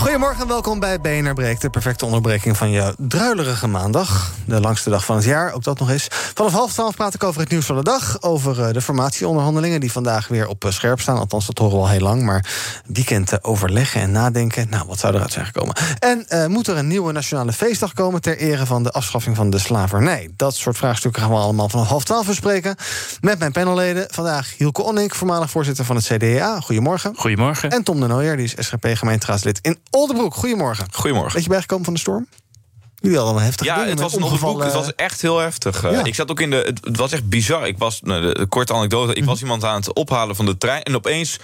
Goedemorgen en welkom bij BNR Breekt, de perfecte onderbreking van je druilerige maandag. De langste dag van het jaar, ook dat nog eens. Vanaf half twaalf praat ik over het nieuws van de dag. Over eh, de formatieonderhandelingen die vandaag weer op eh, scherp staan. Althans, dat horen we al heel lang. Maar weekend overleggen en nadenken. Nou, wat zou eruit zijn gekomen? En uh, moet er een nieuwe nationale feestdag komen ter ere van de afschaffing van de slavernij? Dat soort vraagstukken gaan we allemaal vanaf half twaalf bespreken. Met mijn panelleden. Vandaag Hielke Onnik, voormalig voorzitter van het CDA. Goedemorgen. Goedemorgen. En Tom de Nooijer, die is SGP gemeenteraadslid in Oldenbroek. Goedemorgen. Goedemorgen. Weet je bijgekomen van de storm? Jullie hadden een heftig Ja, het was een boek. Het was echt heel heftig. Ja. Ik zat ook in de. Het was echt bizar. Ik was. Nou, de, korte anekdote. Ik was mm. iemand aan het ophalen van de trein. En opeens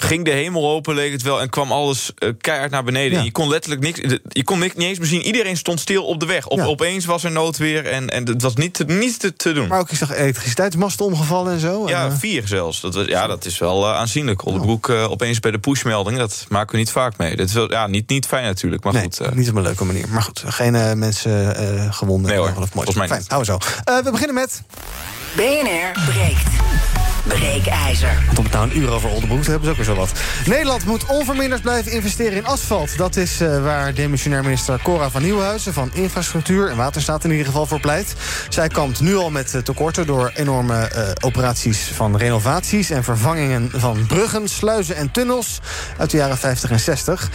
ging de hemel open, leek het wel, en kwam alles uh, keihard naar beneden. Je kon letterlijk niks, je kon niet eens meer zien. Iedereen stond stil op de weg. Op, Opeens was er noodweer en, en het was niet, niet te, te doen. Maar ook, ik zag elektriciteitsmasten omgevallen en zo. Ja, en, uh... vier zelfs. Dat was, ja, dat is wel uh, aanzienlijk. Oldebroek uh, opeens bij de pushmelding, dat maken we niet vaak mee. Dat is wel, ja, niet, niet fijn natuurlijk, maar nee, goed. niet op een leuke manier. Maar goed, geen mensen gewonden. Nee hoor, volgens mij Fijn, hou zo. we beginnen met... BNR breekt. Breekijzer. Want om het nou een uur over Oldenbroek hebben ze ook weer zo wat. Nederland moet onverminderd blijven investeren in asfalt. Dat is uh, waar demissionair minister Cora van Nieuwhuizen... van Infrastructuur en Waterstaat in ieder geval voor pleit. Zij kampt nu al met tekorten door enorme uh, operaties van renovaties... en vervangingen van bruggen, sluizen en tunnels uit de jaren 50 en 60.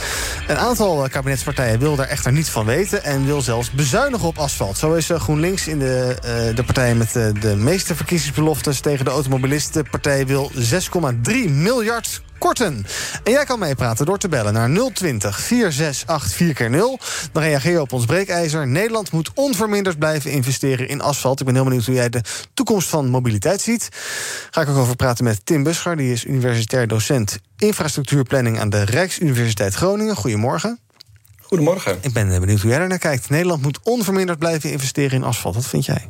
Een aantal kabinetspartijen wil daar echter niets van weten... en wil zelfs bezuinigen op asfalt. Zo is GroenLinks in de, de partij met de meeste verkiezingsbeloftes... tegen de automobilisten de partij wil 6,3 miljard korten. En jij kan meepraten door te bellen naar 020 468 4x0. Dan reageer je op ons breekijzer. Nederland moet onverminderd blijven investeren in asfalt. Ik ben heel benieuwd hoe jij de toekomst van mobiliteit ziet. Ga ik ook over praten met Tim Buscher. Die is universitair docent infrastructuurplanning aan de Rijksuniversiteit Groningen. Goedemorgen. Goedemorgen. Ik ben benieuwd hoe jij er naar kijkt. Nederland moet onverminderd blijven investeren in asfalt. Wat vind jij?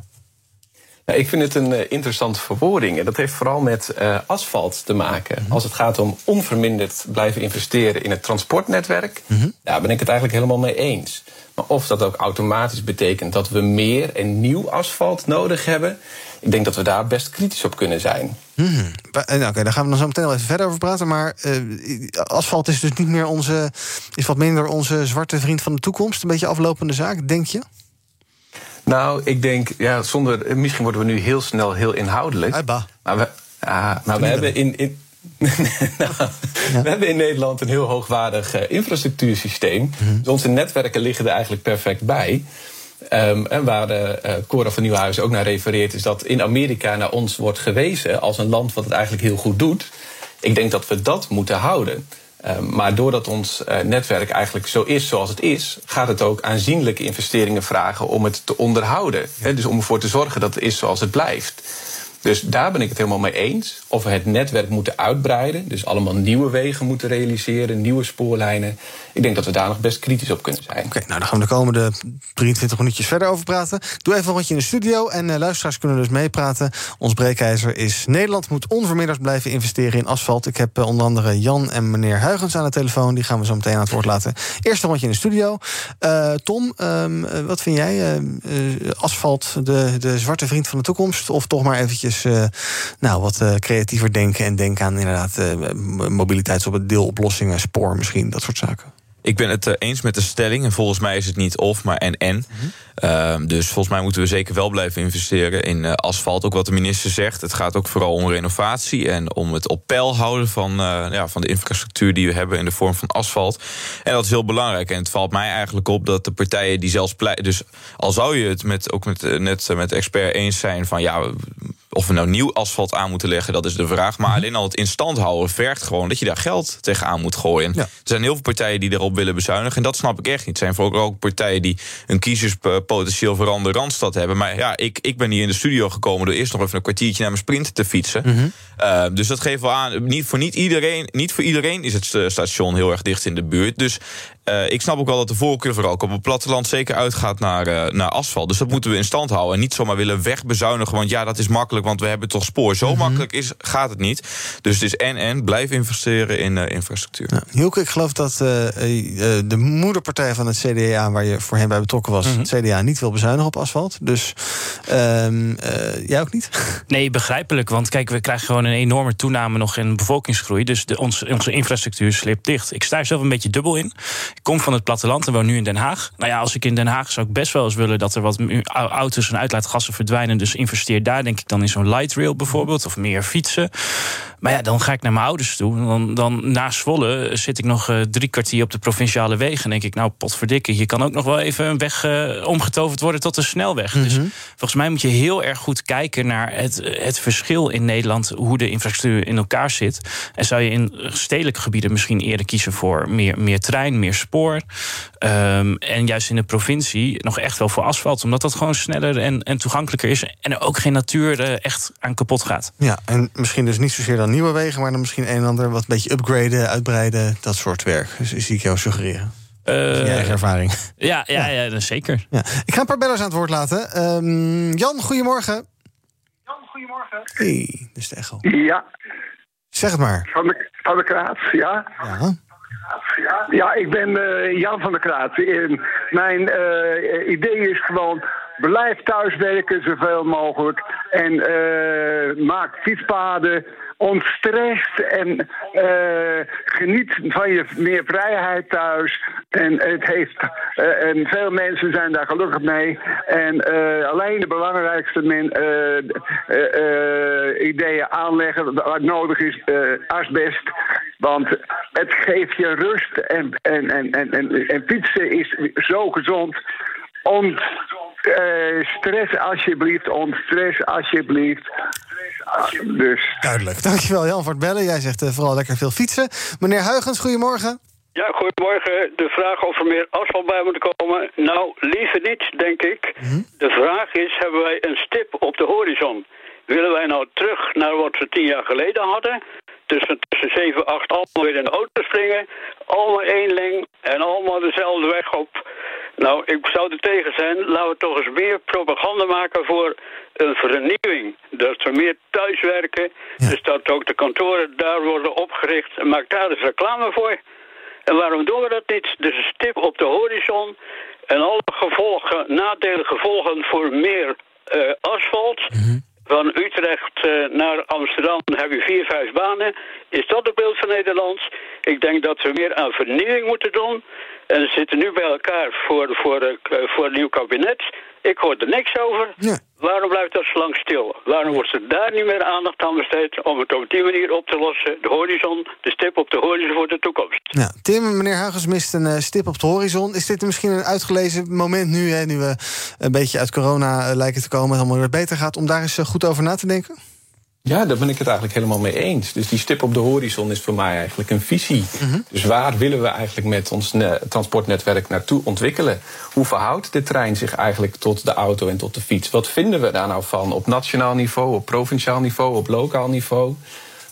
Nou, ik vind het een uh, interessante verwoording. En dat heeft vooral met uh, asfalt te maken. Mm -hmm. Als het gaat om onverminderd blijven investeren in het transportnetwerk, mm -hmm. daar ben ik het eigenlijk helemaal mee eens. Maar of dat ook automatisch betekent dat we meer en nieuw asfalt nodig hebben, ik denk dat we daar best kritisch op kunnen zijn. Mm -hmm. Oké, okay, daar gaan we dan zo meteen wel even verder over praten. Maar uh, asfalt is dus niet meer onze, is wat minder onze zwarte vriend van de toekomst. Een beetje aflopende zaak, denk je? Nou, ik denk, ja, zonder. Misschien worden we nu heel snel heel inhoudelijk. Maar we, ah, maar we hebben in. in nou, ja. We hebben in Nederland een heel hoogwaardig uh, infrastructuursysteem. Mm -hmm. dus onze netwerken liggen er eigenlijk perfect bij. Um, en waar de, uh, Cora van Nieuwhuizen ook naar refereert, is dat in Amerika naar ons wordt gewezen als een land wat het eigenlijk heel goed doet. Ik denk dat we dat moeten houden. Uh, maar doordat ons uh, netwerk eigenlijk zo is zoals het is, gaat het ook aanzienlijke investeringen vragen om het te onderhouden. He, dus om ervoor te zorgen dat het is zoals het blijft. Dus daar ben ik het helemaal mee eens. Of we het netwerk moeten uitbreiden. Dus allemaal nieuwe wegen moeten realiseren, nieuwe spoorlijnen. Ik denk dat we daar nog best kritisch op kunnen zijn. Oké, nou dan gaan we de komende 23 minuutjes verder over praten. Doe even een rondje in de studio en uh, luisteraars kunnen dus meepraten. Ons breekijzer is Nederland moet onverminderd blijven investeren in asfalt. Ik heb uh, onder andere Jan en meneer Huigens aan de telefoon. Die gaan we zo meteen aan het woord laten. Eerst een rondje in de studio. Uh, Tom, um, wat vind jij? asfalt de, de zwarte vriend van de toekomst? Of toch maar eventjes uh, nou, wat uh, creatiever denken en denken aan inderdaad uh, mobiliteits- op het deeloplossingen, spoor misschien, dat soort zaken. Ik ben het eens met de stelling. En volgens mij is het niet of, maar en en. Mm-hmm. Uh, dus volgens mij moeten we zeker wel blijven investeren in uh, asfalt. Ook wat de minister zegt. Het gaat ook vooral om renovatie en om het op peil houden van, uh, ja, van de infrastructuur die we hebben in de vorm van asfalt. En dat is heel belangrijk. En het valt mij eigenlijk op dat de partijen die zelfs pleiten. Dus al zou je het met, ook met, net met de expert eens zijn van ja of we nou nieuw asfalt aan moeten leggen, dat is de vraag. Maar alleen al het in stand houden vergt gewoon dat je daar geld tegenaan moet gooien. Ja. Er zijn heel veel partijen die erop willen bezuinigen. En dat snap ik echt niet. Er zijn vooral ook partijen die een kiezerspotentieel voor andere Randstad hebben. Maar ja, ik, ik ben hier in de studio gekomen door eerst nog even een kwartiertje naar mijn sprint te fietsen. Mm -hmm. uh, dus dat geeft wel aan. Niet voor, niet, iedereen, niet voor iedereen is het station heel erg dicht in de buurt. Dus uh, ik snap ook wel dat de voorkeur vooral ook op het platteland zeker uitgaat naar, uh, naar asfalt. Dus dat moeten we in stand houden. En niet zomaar willen wegbezuinigen. Want ja, dat is makkelijk, want we hebben toch spoor. Zo Mhm. makkelijk is, gaat het niet. Dus het is en en blijf investeren in uh, infrastructuur. Ja. Hielke, ik geloof dat de moederpartij van het CDA, waar je voorheen bij betrokken was, Mhm. het CDA niet wil bezuinigen op asfalt. Dus ehm, jij ook niet? Nee, begrijpelijk. Want kijk, we krijgen gewoon een enorme toename nog in bevolkingsgroei. Dus de, onze, onze infrastructuur slipt dicht. Ik sta er zelf een beetje dubbel in. Ik kom van het platteland en woon nu in Den Haag. Nou ja, als ik in Den Haag zou ik best wel eens willen dat er wat auto's en uitlaatgassen verdwijnen. Dus investeer daar, denk ik, dan in zo'n light rail bijvoorbeeld. Of meer fietsen. Maar ja, dan ga ik naar mijn ouders toe. Dan, dan na Zwolle zit ik nog uh, drie kwartier op de provinciale wegen. En denk ik, nou, potverdikke, hier kan ook nog wel even een weg uh, omgetoverd worden tot een snelweg. Mm -hmm. Dus volgens mij moet je heel erg goed kijken naar het, het verschil in Nederland, hoe de infrastructuur in elkaar zit. En zou je in stedelijke gebieden misschien eerder kiezen voor meer, meer trein, meer spoor. Um, en juist in de provincie nog echt wel voor asfalt, omdat dat gewoon sneller en, en toegankelijker is. En er ook geen natuur uh, echt aan kapot gaat. Ja, en misschien dus niet zozeer dan nieuwe wegen, maar dan misschien een en ander wat een beetje upgraden, uitbreiden, dat soort werk. Dus zie ik jou suggereren. Uh, je eigen ervaring. Ja, ja, ja. ja zeker. Ja. Ik ga een paar bellers aan het woord laten. Um, Jan, goedemorgen. Jan, goedemorgen. Hey, dus de echo. Ja. Zeg het maar. Van de, van de Kraat, ja. Ja. Ja, ik ben uh, Jan van der Kraat. En mijn uh, idee is gewoon... blijf thuiswerken zoveel mogelijk. En uh, maak fietspaden ontstrest en uh, geniet van je meer vrijheid thuis. En het heeft uh, en veel mensen zijn daar gelukkig mee. En uh, alleen de belangrijkste ideeën aanleggen wat nodig is, asbest. Want het geeft je rust en, en, en, en, en, en fietsen is zo gezond. Ont, stress alsjeblieft, ontstress alsjeblieft. Dus. Duidelijk. Dankjewel Jan voor het bellen. Jij zegt uh, vooral lekker veel fietsen. Meneer Huigens, goedemorgen. Ja, goedemorgen. De vraag of er meer asfalt bij moet komen. Nou, liever niet, denk ik. Mhm. De vraag is, hebben wij een stip op de horizon? Willen wij nou terug naar wat we tien jaar geleden hadden? Tussen, tussen 7, 8 allemaal weer in de auto springen. Allemaal één leng en allemaal dezelfde weg op. Nou, ik zou er tegen zijn. Laten we toch eens meer propaganda maken voor een vernieuwing. Dat we meer thuiswerken. Ja. Dus dat ook de kantoren daar worden opgericht. Maak daar eens reclame voor. En waarom doen we dat niet? Dus een stip op de horizon. En alle gevolgen, nadelige gevolgen voor meer uh, asfalt. Mm -hmm. Van Utrecht uh, naar Amsterdam heb je vier, vijf banen. Is dat het beeld van Nederland? Ik denk dat we meer aan vernieuwing moeten doen. En ze zitten nu bij elkaar voor, voor, uh, voor een nieuw kabinet. Ik hoor er niks over. Ja. Waarom blijft dat zo lang stil? Waarom wordt er daar niet meer aandacht aan besteed om het op die manier op te lossen? De horizon, de stip op de horizon voor de toekomst. Ja, Tim, meneer Huigens mist een uh, stip op de horizon. Is dit misschien een uitgelezen moment nu, hè, nu we een beetje uit corona uh, lijken te komen... en allemaal weer beter gaat, om daar eens uh, goed over na te denken? Ja, daar ben ik het eigenlijk helemaal mee eens. Dus die stip op de horizon is voor mij eigenlijk een visie. Mm -hmm. Dus waar willen we eigenlijk met ons transportnetwerk naartoe ontwikkelen? Hoe verhoudt de trein zich eigenlijk tot de auto en tot de fiets? Wat vinden we daar nou van op nationaal niveau, op provinciaal niveau, op lokaal niveau?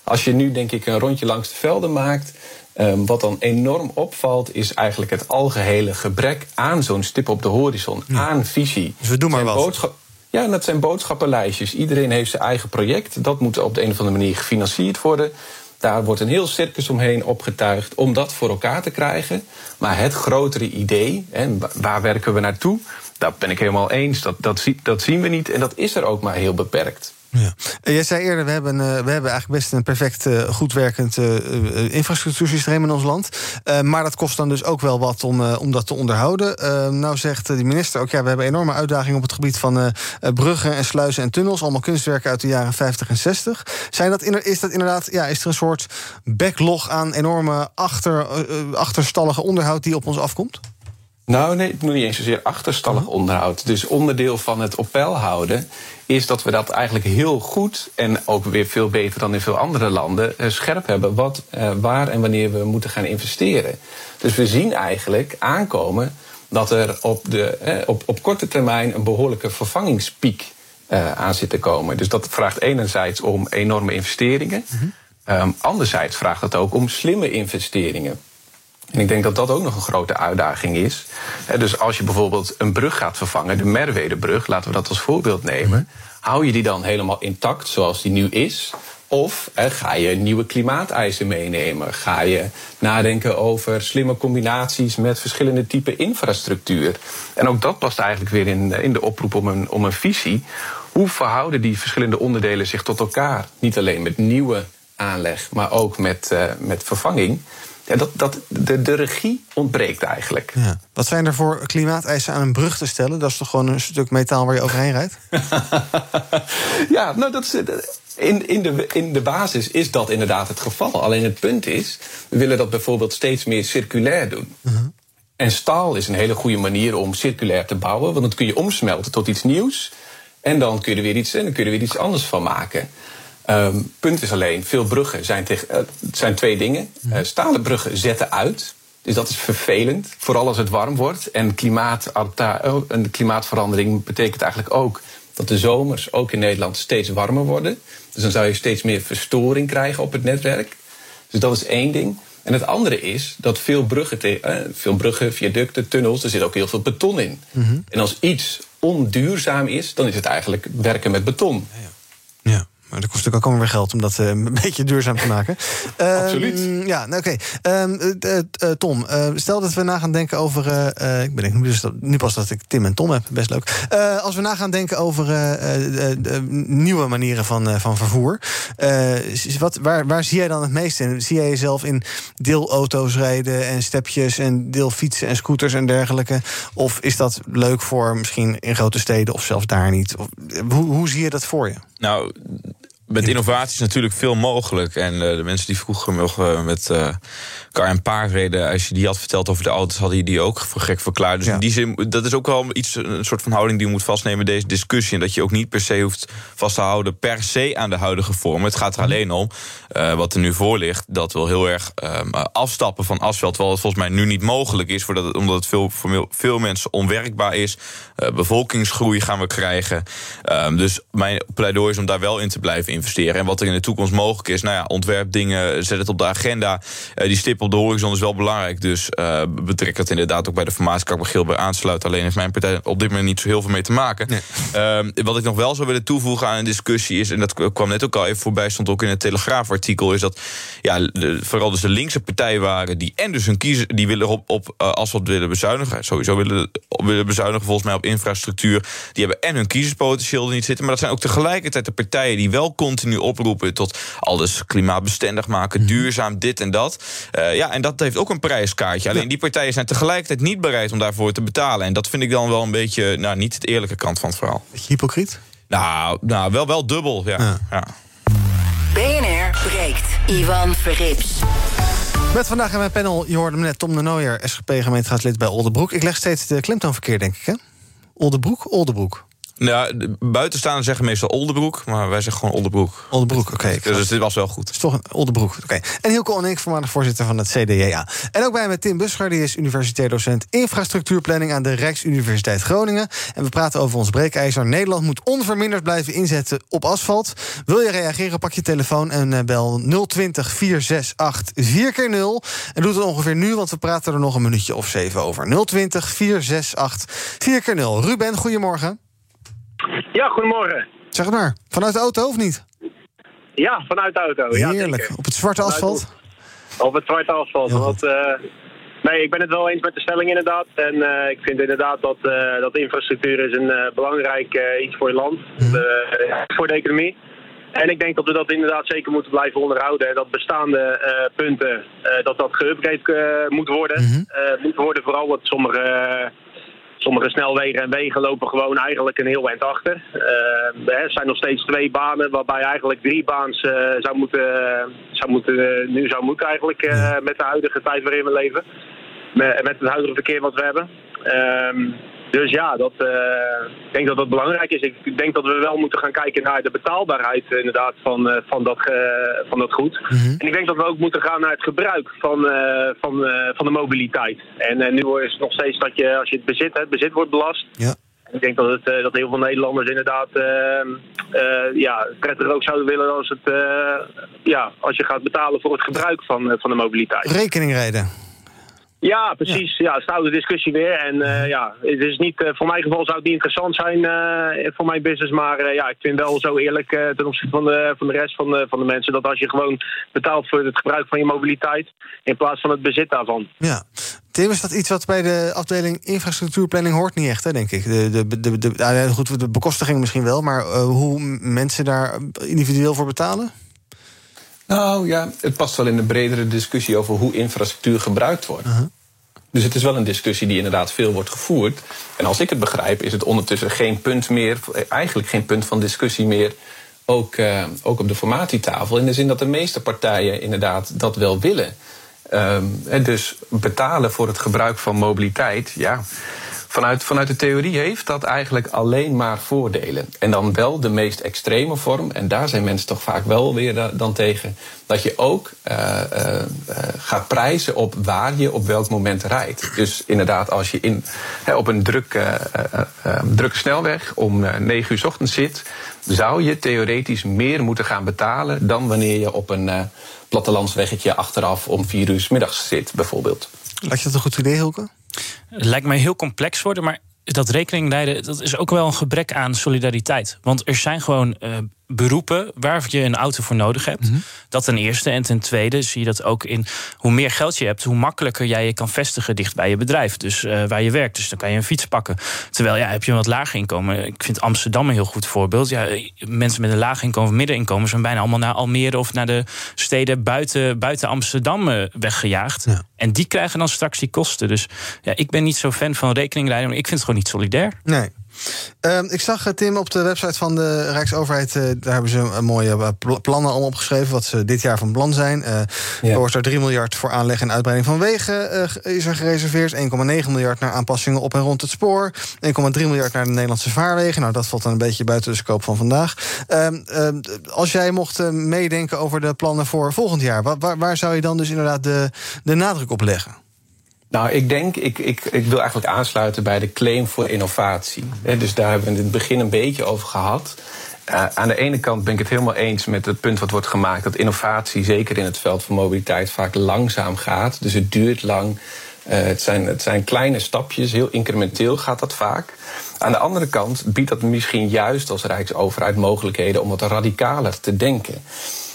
Als je nu denk ik een rondje langs de velden maakt... Um, wat dan enorm opvalt, is eigenlijk het algehele gebrek aan zo'n stip op de horizon, ja. aan visie. Dus we doen maar wat. Ja, en dat zijn boodschappenlijstjes. Iedereen heeft zijn eigen project. Dat moet op de een of andere manier gefinancierd worden. Daar wordt een heel circus omheen opgetuigd om dat voor elkaar te krijgen. Maar het grotere idee, en waar werken we naartoe? Dat ben ik helemaal eens. Dat, dat zien we niet en dat is er ook maar heel beperkt. Ja. Jij zei eerder, we hebben, uh, we hebben eigenlijk best een perfect uh, goed werkend infrastructuursysteem in ons land. maar dat kost dan dus ook wel wat om, om dat te onderhouden. nou zegt de minister ook, ja, we hebben enorme uitdagingen op het gebied van bruggen en sluizen en tunnels. Allemaal kunstwerken uit de jaren 50 en 60. Zijn dat, is dat inderdaad, ja, is er een soort backlog aan enorme achter, achterstallige onderhoud die op ons afkomt? Nou, nee, niet eens zozeer achterstallig onderhoud. Dus onderdeel van het op peil houden is dat we dat eigenlijk heel goed en ook weer veel beter dan in veel andere landen scherp hebben wat, uh, waar en wanneer we moeten gaan investeren. Dus we zien eigenlijk aankomen dat er op, de, eh, op, op korte termijn een behoorlijke vervangingspiek aan zit te komen. Dus dat vraagt enerzijds om enorme investeringen. Mm -hmm. um, anderzijds vraagt het ook om slimme investeringen. En ik denk dat dat ook nog een grote uitdaging is. Dus als je bijvoorbeeld een brug gaat vervangen, de Merwedebrug, laten we dat als voorbeeld nemen. Hou je die dan helemaal intact zoals die nu is? Of ga je nieuwe klimaateisen meenemen? Ga je nadenken over slimme combinaties met verschillende typen infrastructuur? En ook dat past eigenlijk weer in, in de oproep om een, om een visie. Hoe verhouden die verschillende onderdelen zich tot elkaar? Niet alleen met nieuwe aanleg, maar ook met, uh, met vervanging. Ja, dat, dat, de, de regie ontbreekt eigenlijk. Ja. Wat zijn er voor klimaateisen aan een brug te stellen? Dat is toch gewoon een stuk metaal waar je overheen rijdt? ja, nou dat is. In, in, de, in de basis is dat inderdaad het geval. Alleen het punt is, we willen dat bijvoorbeeld steeds meer circulair doen. Uh -huh. En staal is een hele goede manier om circulair te bouwen, want dan kun je omsmelten tot iets nieuws. En dan kun je er weer iets, en dan kun je er weer iets anders van maken. Um, punt is alleen, veel bruggen zijn, tegen, uh, zijn twee dingen. Uh, stalen bruggen zetten uit. Dus dat is vervelend, vooral als het warm wordt. En klimaat, een klimaatverandering betekent eigenlijk ook dat de zomers ook in Nederland steeds warmer worden. Dus dan zou je steeds meer verstoring krijgen op het netwerk. Dus dat is één ding. En het andere is dat veel bruggen, uh, veel bruggen viaducten, tunnels, er zit ook heel veel beton in. Mm -hmm. En als iets onduurzaam is, dan is het eigenlijk werken met beton. Ja. ja. Maar dat kost natuurlijk ook allemaal weer geld om dat uh, een beetje duurzaam te maken. Absoluut. Uh, ja, nou, oké. Okay. Uh, Tom, stel dat we na gaan denken over. ik ben nu, dus nu pas dat ik Tim en Tom heb, best leuk. als we na gaan denken over nieuwe manieren van, van vervoer. wat, waar, waar zie jij dan het meest in? Zie jij jezelf in deelauto's rijden en stepjes en deelfietsen en scooters en dergelijke? Of is dat leuk voor misschien in grote steden of zelfs daar niet? Hoe, hoe zie je dat voor je? Nou, met innovatie is natuurlijk veel mogelijk. En uh, de mensen die vroeger nog uh, met uh, kar en paard reden, als je die had verteld over de auto's, hadden die die ook voor gek verklaard. Dus ja. in die zin, dat is ook wel iets, een soort van houding die je moet vastnemen deze discussie. En dat je ook niet per se hoeft vast te houden per se aan de huidige vorm. Het gaat er alleen om, wat er nu voor ligt, dat we heel erg um, afstappen van asfalt. Terwijl het volgens mij nu niet mogelijk is, omdat het, omdat het veel, voor veel mensen onwerkbaar is. bevolkingsgroei gaan we krijgen. Um, dus mijn pleidooi is om daar wel in te blijven investeren. En wat er in de toekomst mogelijk is, nou ja, ontwerpdingen, zet het op de agenda. Uh, die stip op de horizon is wel belangrijk. Dus uh, betrek het inderdaad ook bij de formatie. Kan ik me geel bij aansluiten. Alleen heeft mijn partij op dit moment niet zo heel veel mee te maken. Nee. Uh, wat ik nog wel zou willen toevoegen aan een discussie is, en dat kwam net ook al even voorbij, stond ook in het Telegraafartikel, is dat ja, de, vooral dus de linkse partijen waren die en dus hun kiezer, die willen op, op uh, asfalt willen bezuinigen. Sowieso willen, willen bezuinigen volgens mij op infrastructuur. Die hebben en hun kiezerspotentieel er niet zitten. Maar dat zijn ook tegelijkertijd de partijen die wel continu oproepen tot alles klimaatbestendig maken, -hmm. duurzaam, dit en dat. Uh, ja, en dat heeft ook een prijskaartje. Alleen ja. die partijen zijn tegelijkertijd niet bereid om daarvoor te betalen. En dat vind ik dan wel een beetje, nou, niet het eerlijke kant van het verhaal. Beetje hypocriet? Nou, nou wel, wel dubbel, ja. ja. ja. BNR breekt. Ivan Verrips. Met vandaag in mijn panel, je hoorde me net, Tom de Nooijer, SGP-gemeenteraadslid bij Oldenbroek. Ik leg steeds de klemtoon verkeerd, denk ik, hè? Oldenbroek, Oldenbroek. Nou, buitenstaanders zeggen meestal Oldenbroek, maar wij zeggen gewoon Oldenbroek. Oldenbroek, oké. Okay. Dus dit was wel goed. Het is toch een Oldenbroek, oké. Okay. En Hilke Onink, voormalig voorzitter van het CDJA. En ook bij met Tim Buscher, die is universitair docent infrastructuurplanning aan de Rijksuniversiteit Groningen. En we praten over ons breekijzer. Nederland moet onverminderd blijven inzetten op asfalt. Wil je reageren, pak je telefoon en bel 020 468 4x0. En doe het ongeveer nu, want we praten er nog een minuutje of zeven over. 020 468 4x0. Ruben, goedemorgen. Ja, goedemorgen. Zeg het maar, vanuit de auto of niet? Ja, vanuit de auto. Heerlijk, ja, op het zwarte asfalt? Op het zwarte asfalt. Ja. Want, uh, nee, ik ben het wel eens met de stelling inderdaad. En uh, ik vind inderdaad dat, uh, dat infrastructuur is een belangrijk iets voor je land. Mm. voor de economie. En ik denk dat we dat inderdaad zeker moeten blijven onderhouden. En dat bestaande punten, dat dat geüpgrade moet worden. -hmm. moet worden vooral wat sommige sommige snelwegen en wegen lopen gewoon eigenlijk een heel eind achter. Uh, er zijn nog steeds twee banen, waarbij eigenlijk drie baans uh, zou moeten, zou moeten, nu zou moeten eigenlijk met de huidige tijd waarin we leven. Met, met het huidige verkeer wat we hebben. Ehm, dus ja, dat, uh, ik denk dat dat belangrijk is. Ik denk dat we wel moeten gaan kijken naar de betaalbaarheid uh, inderdaad van, uh, van, dat, van dat goed. Mm -hmm. En ik denk dat we ook moeten gaan naar het gebruik van, van, van de mobiliteit. En nu is het nog steeds dat je, als je het bezit, het bezit wordt belast. Ja. Ik denk dat, het, dat heel veel Nederlanders inderdaad ja, prettig ook zouden willen als, het, ja, als je gaat betalen voor het gebruik van, van de mobiliteit. Rekeningrijden. Ja, precies. Ja, ja de discussie weer. En uh, ja, het is niet, uh, voor mijn geval zou het niet interessant zijn uh, voor mijn business. Maar ja, ik vind wel zo eerlijk ten opzichte van de, van de rest van de, van de mensen... dat als je gewoon betaalt voor het gebruik van je mobiliteit... in plaats van het bezit daarvan. Ja. Tim, is dat iets wat bij de afdeling infrastructuurplanning hoort niet echt, hè, denk ik? De, de, de, de, de, goed, de bekostiging misschien wel, maar hoe mensen daar individueel voor betalen? Nou ja, het past wel in de bredere discussie over hoe infrastructuur gebruikt wordt. Dus het is wel een discussie die inderdaad veel wordt gevoerd. En als ik het begrijp, is het ondertussen geen punt meer, eigenlijk geen punt van discussie meer. Ook, uh, ook op de formatietafel. In de zin dat de meeste partijen inderdaad dat wel willen. Um, dus betalen voor het gebruik van mobiliteit, ja vanuit, vanuit de theorie heeft dat eigenlijk alleen maar voordelen. En dan wel de meest extreme vorm. En daar zijn mensen toch vaak wel weer dan tegen. Dat je ook uh, uh, gaat prijzen op waar je op welk moment rijdt. Dus inderdaad, als je in, op een druk, drukke snelweg om negen uur s ochtends zit, zou je theoretisch meer moeten gaan betalen dan wanneer je op een plattelandsweggetje achteraf om vier uur s middags zit, bijvoorbeeld. Lijkt je dat een goed idee, Hulke? Het lijkt mij heel complex worden, maar dat rekening leiden, dat is ook wel een gebrek aan solidariteit. Want er zijn gewoon uh, beroepen waar je een auto voor nodig hebt. Mhm. Dat ten eerste. En ten tweede zie je dat ook in hoe meer geld je hebt, hoe makkelijker jij je kan vestigen dicht bij je bedrijf. Dus uh, waar je werkt. Dus dan kan je een fiets pakken. Terwijl ja, heb je een wat lager inkomen. Ik vind Amsterdam een heel goed voorbeeld. Ja, mensen met een laag inkomen of middeninkomen zijn bijna allemaal naar Almere of naar de steden buiten, buiten Amsterdam eh, weggejaagd. En die krijgen dan straks die kosten. Dus ja, ik ben niet zo fan van rekeningleiding, maar ik vind het gewoon niet solidair. Nee. Ehm, ik zag, eh, Tim, op de website van de Rijksoverheid... Uh, daar hebben ze een mooie uh, plannen allemaal opgeschreven... wat ze dit jaar van plan zijn. Uh, ja. Er wordt er 3 miljard voor aanleg en uitbreiding van wegen is er gereserveerd. 1,9 miljard naar aanpassingen op en rond het spoor. 1,3 miljard naar de Nederlandse vaarwegen. Nou, dat valt dan een beetje buiten de scope van vandaag. Ehm, ehm, als jij mocht meedenken over de plannen voor volgend jaar... Waar, waar zou je dan dus inderdaad de, de nadruk op leggen? Nou, ik denk, ik, ik, ik wil eigenlijk aansluiten bij de claim voor innovatie. Dus daar hebben we in het begin een beetje over gehad. Uh, aan de ene kant ben ik het helemaal eens met het punt wat wordt gemaakt... dat innovatie, zeker in het veld van mobiliteit, vaak langzaam gaat. Dus het duurt lang. Uh, het, zijn, het zijn kleine stapjes, heel incrementeel gaat dat vaak. Aan de andere kant biedt dat misschien juist als Rijksoverheid mogelijkheden... om wat radicaler te denken.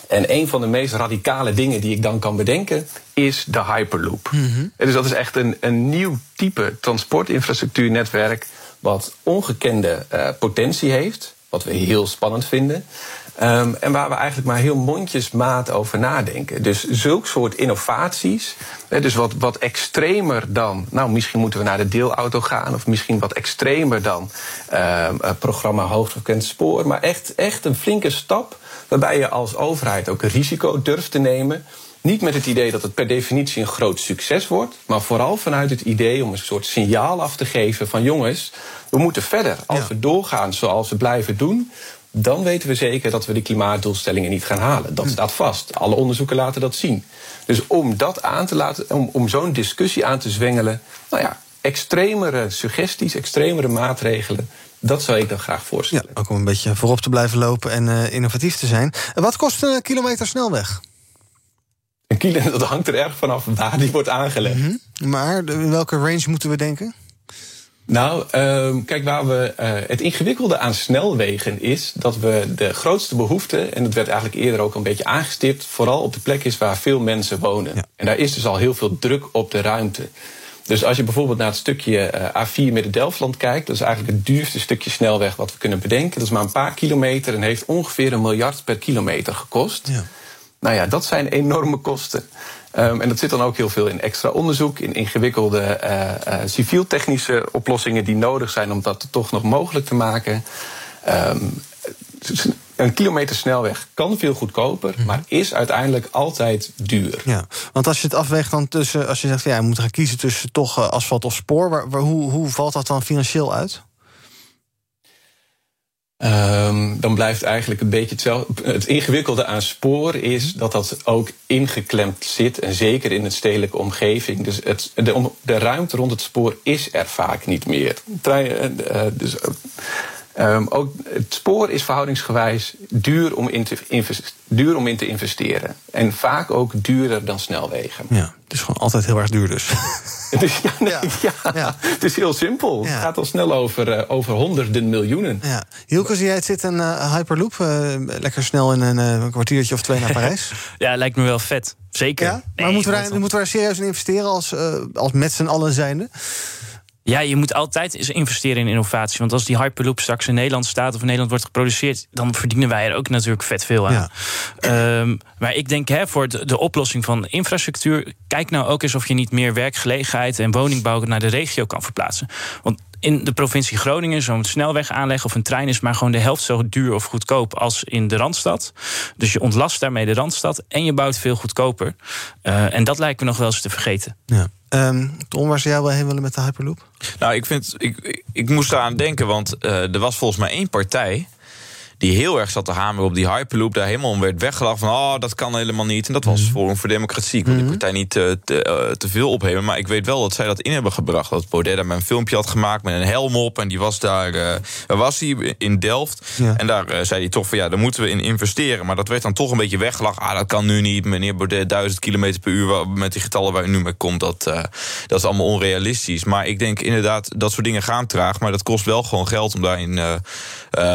En een van de meest radicale dingen die ik dan kan bedenken is de Hyperloop. Mm Dus dat is echt een, een nieuw type transportinfrastructuurnetwerk wat ongekende uh, potentie heeft, wat we heel spannend vinden. Um, en waar we eigenlijk maar heel mondjesmaat over nadenken. Dus zulk soort innovaties, dus wat, wat extremer dan, nou misschien moeten we naar de deelauto gaan, of misschien wat extremer dan uh, programma hoogfrequent spoor, maar echt, echt een flinke stap waarbij je als overheid ook een risico durft te nemen. Niet met het idee dat het per definitie een groot succes wordt, maar vooral vanuit het idee om een soort signaal af te geven van jongens, we moeten verder. Als we doorgaan zoals we blijven doen, dan weten we zeker dat we de klimaatdoelstellingen niet gaan halen. Dat hm. staat vast. Alle onderzoeken laten dat zien. Dus om dat aan te laten, om, om zo'n discussie aan te zwengelen, nou ja, extremere suggesties, extremere maatregelen, dat zou ik dan graag voorstellen. Ja, ook om een beetje voorop te blijven lopen en uh, innovatief te zijn. Wat kost een kilometer snelweg? Een kilometer, dat hangt er erg vanaf waar die wordt aangelegd. Mm -hmm. Maar in welke range moeten we denken? Nou, uh, kijk, waar we, uh, het ingewikkelde aan snelwegen is dat we de grootste behoefte, en dat werd eigenlijk eerder ook een beetje aangestipt, vooral op de plek is waar veel mensen wonen. Ja. En daar is dus al heel veel druk op de ruimte. Dus als je bijvoorbeeld naar het stukje eh, A4 Midden-Delfland kijkt, dat is eigenlijk het duurste stukje snelweg wat we kunnen bedenken. Dat is maar een paar kilometer en heeft ongeveer een miljard per kilometer gekost. Ja. Nou ja, dat zijn enorme kosten. Um, en dat zit dan ook heel veel in extra onderzoek, in ingewikkelde uh, uh, civiel-technische oplossingen die nodig zijn om dat toch nog mogelijk te maken. Um, een kilometer snelweg kan veel goedkoper, mhm. maar is uiteindelijk altijd duur. Ja, want als je het afweegt dan tussen, als je zegt ja, je moet gaan kiezen tussen toch uh, asfalt of spoor, waar, waar, hoe, hoe valt dat dan financieel uit? Um, dan blijft eigenlijk een beetje hetzelfde. Het ingewikkelde aan spoor is dat dat ook ingeklemd zit. En zeker in een stedelijke omgeving. Dus het, de, de ruimte rond het spoor is er vaak niet meer. Trein, uh, dus, Ehm, ook het spoor is verhoudingsgewijs duur om, in te duur om in te investeren. En vaak ook duurder dan snelwegen. Ja, het is gewoon altijd heel erg duur dus. Dus ja, nee, ja. het is heel simpel. Het gaat al snel over, eh, over honderden miljoenen. Ja. Hielke, zie jij het zitten, een eh, Hyperloop? eh, lekker snel in een eh, kwartiertje of twee naar Parijs? Ja, lijkt me wel vet. Zeker. Ja? Maar Nee, moeten we, daar, moeten we daar serieus in investeren als, eh, als met z'n allen zijnde? Ja, je moet altijd eens investeren in innovatie. Want als die Hyperloop straks in Nederland staat of in Nederland wordt geproduceerd, dan verdienen wij er ook natuurlijk vet veel aan. Ehm, maar ik denk hè, voor de, de oplossing van infrastructuur, kijk nou ook eens of je niet meer werkgelegenheid en woningbouw naar de regio kan verplaatsen. Want in de provincie Groningen, zo'n snelweg aanleggen of een trein is maar gewoon de helft zo duur of goedkoop als in de randstad. Dus je ontlast daarmee de randstad en je bouwt veel goedkoper. Eh, en dat lijkt me nog wel eens te vergeten. Ja. Ehm, Tom, waar zou jij wel heen willen met de Hyperloop? Nou, ik, vind, ik, ik, ik moest eraan denken, want eh, er was volgens mij één partij die heel erg zat te hameren op die Hyperloop. Daar helemaal om werd weggelachen van, oh, dat kan helemaal niet. En dat was Mhm. Forum voor Democratie. Ik wil die partij niet eh, te, eh, te veel ophemen. Maar ik weet wel dat zij dat in hebben gebracht. Dat Baudet daar een filmpje had gemaakt met een helm op. En die was daar, waar was hij? In Delft. Ja. En daar zei hij toch van, ja, daar moeten we in investeren. Maar dat werd dan toch een beetje weggelachen. Ah, dat kan nu niet. Meneer Baudet, 1000 kilometer per uur. Met die getallen waar u nu mee komt, dat, dat is allemaal onrealistisch. Maar ik denk inderdaad, dat soort dingen gaan traag. Maar dat kost wel gewoon geld om daarin...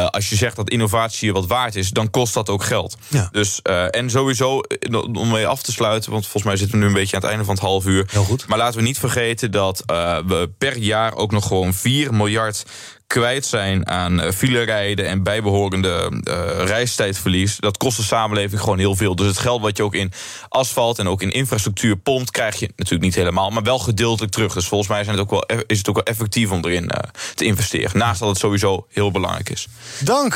als je zegt dat innovatie je wat waard is, dan kost dat ook geld. Ja. Dus, eh, en sowieso, eh, om mee af te sluiten, want volgens mij zitten we nu een beetje aan het einde van het half uur. Heel goed. Maar laten we niet vergeten dat eh, we per jaar ook nog gewoon 4 miljard kwijt zijn aan uh, filerijden en bijbehorende uh, reistijdverlies. Dat kost de samenleving gewoon heel veel. Dus het geld wat je ook in asfalt en ook in infrastructuur pompt, krijg je natuurlijk niet helemaal, maar wel gedeeltelijk terug. Dus volgens mij zijn het ook wel, e-, is het ook wel effectief om erin uh, te investeren. Naast dat het sowieso heel belangrijk is. Dank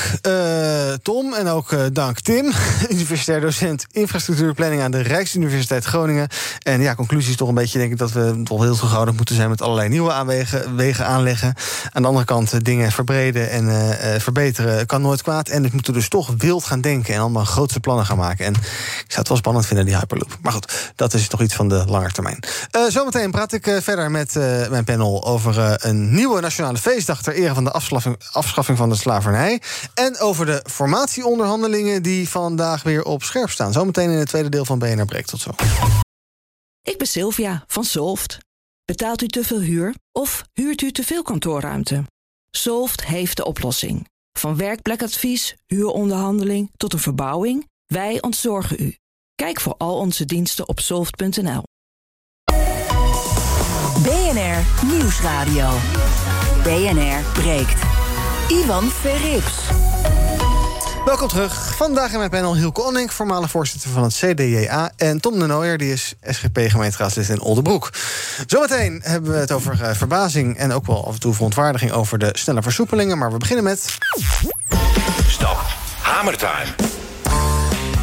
Tom en ook dank Tim, universitair docent infrastructuurplanning aan de Rijksuniversiteit Groningen. En ja, conclusie is toch een beetje, denk ik, dat we toch heel terughoudend moeten zijn met allerlei nieuwe aanwegen, wegen aanleggen. Aan de andere kant dingen verbreden en uh, verbeteren kan nooit kwaad. En we moeten dus toch wild gaan denken en allemaal grootste plannen gaan maken. En ik zou het wel spannend vinden, die Hyperloop. Maar goed, dat is toch iets van de lange termijn. Uh, zometeen praat ik verder met mijn panel over een nieuwe nationale feestdag ter ere van de afschaffing, afschaffing van de slavernij. En over de formatieonderhandelingen die vandaag weer op scherp staan. Zometeen in het tweede deel van BNR Breek. Tot zo. Ik ben Sylvia van Solft. Betaalt u te veel huur of huurt u te veel kantoorruimte? Solft heeft de oplossing. Van werkplekadvies, huuronderhandeling tot een verbouwing, wij ontzorgen u. Kijk voor al onze diensten op soft.nl. BNR Nieuwsradio. BNR breekt. Ivan Verrips. Welkom terug. Vandaag in mijn panel Hilke Onning, voormalig voorzitter van het CDJA... en Tom de Nooijer, die is SGP-gemeenteraadslid in Oldenbroek. Zometeen hebben we het over uh, verbazing en ook wel af en toe verontwaardiging... over de snelle versoepelingen, maar we beginnen met... Stop. Hamertime.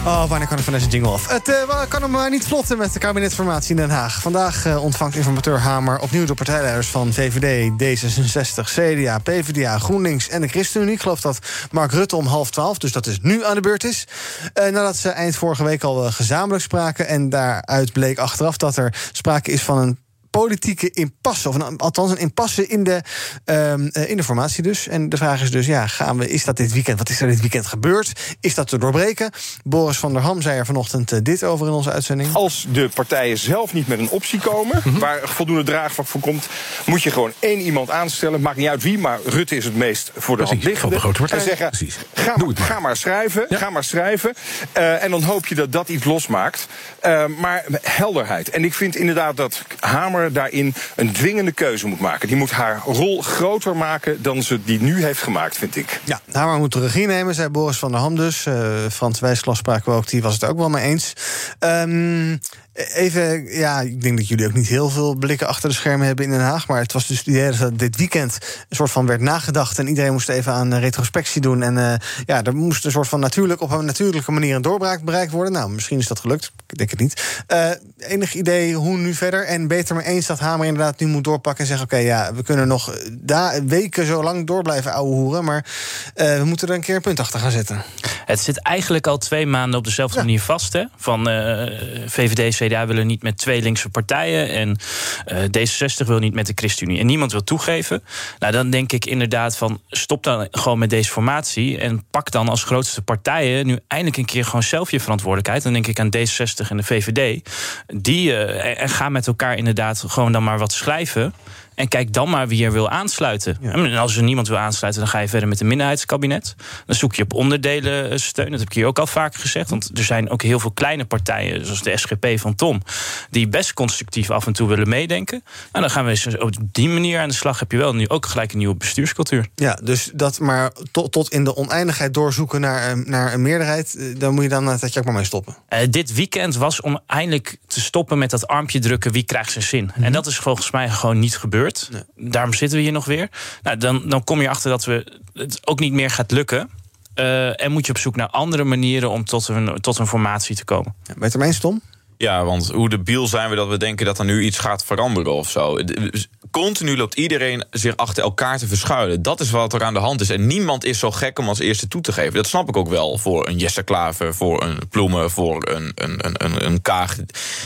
Oh, wanneer kan ik van deze jingle af? Het uh, kan hem maar niet vlotten met de kabinetsformatie in Den Haag. Vandaag uh, ontvangt informateur Hamer opnieuw de partijleiders van VVD, D66, CDA, PvdA, GroenLinks en de ChristenUnie. Ik geloof dat Mark Rutte om half twaalf, dus dat is nu aan de beurt is. Nadat ze eind vorige week al gezamenlijk spraken. En daaruit bleek achteraf dat er sprake is van een politieke impasse, of een, althans een impasse in de, um, in de formatie dus. En de vraag is dus, ja, gaan we, is dat dit weekend, wat is er dit weekend gebeurd? Is dat te doorbreken? Boris van der Ham zei er vanochtend uh, dit over in onze uitzending. Als de partijen zelf niet met een optie komen, mm -hmm. waar voldoende draagvlak voor komt, moet je gewoon één iemand aanstellen, maakt niet uit wie, maar Rutte is het meest voor de Precies, hand liggende. grote partij. En zeggen, Precies. ga, maar, maar. ga maar schrijven, ja. ga maar schrijven. Uh, en dan hoop je dat dat iets losmaakt. maar helderheid. En ik vind inderdaad dat Hamer daarin een dwingende keuze moet maken. Die moet haar rol groter maken dan ze die nu heeft gemaakt, vind ik. Ja, Hamer moet de regie nemen, zei Boris van der Ham dus. Uh, Frans Wijsklas spraken we ook, die was het ook wel mee eens. Um, Even, ja, ik denk dat jullie ook niet heel veel blikken achter de schermen hebben in Den Haag. Maar het was dus dat dit weekend een soort van werd nagedacht. En iedereen moest even aan retrospectie doen. En uh, ja, er moest een soort van natuurlijk, op een natuurlijke manier een doorbraak bereikt worden. Nou, misschien is dat gelukt. Ik denk het niet. Uh, enig idee hoe nu verder? En beter maar eens dat Hamer inderdaad nu moet doorpakken en zeggen: Oké, okay, ja, we kunnen nog weken zo lang door blijven ouwe hoeren. Maar uh, we moeten er een keer een punt achter gaan zetten. Het zit eigenlijk al twee maanden op dezelfde manier vast. Hè? Van VVD, CDA willen niet met twee linkse partijen. En uh, D66 wil niet met de ChristenUnie. En niemand wil toegeven. Nou, dan denk ik inderdaad van stop dan gewoon met deze formatie. En pak dan als grootste partijen nu eindelijk een keer gewoon zelf je verantwoordelijkheid. Dan denk ik aan D66 en de VVD. Die uh, en gaan met elkaar inderdaad gewoon dan maar wat schrijven. En kijk dan maar wie er wil aansluiten. En als er niemand wil aansluiten, dan ga je verder met een minderheidskabinet. Dan zoek je op onderdelen steun. Dat heb ik hier ook al vaker gezegd. Want er zijn ook heel veel kleine partijen, zoals de SGP van Tom, die best constructief af en toe willen meedenken. En dan gaan we eens op die manier aan de slag. Heb je wel nu ook gelijk een nieuwe bestuurscultuur. Ja, dus dat maar tot, tot in de oneindigheid doorzoeken naar, naar een meerderheid. Dan moet je dan dat je ook maar mee stoppen. Uh, dit weekend was om eindelijk te stoppen met dat armpje drukken. Wie krijgt zijn zin? En dat is volgens mij gewoon niet gebeurd. Nee. Daarom zitten we hier nog weer. Nou, dan, dan kom je achter dat we het ook niet meer gaat lukken. Uh, en moet je op zoek naar andere manieren om tot een, tot een formatie te komen. Ja, ben je het ermee eens, Tom? Ja, want hoe debiel zijn we dat we denken dat er nu iets gaat veranderen of zo. Continu loopt iedereen zich achter elkaar te verschuilen. Dat is wat er aan de hand is. En niemand is zo gek om als eerste toe te geven. Dat snap ik ook wel voor een Jesse Klaver, voor een Ploemen, voor een, een, een, een Kaag.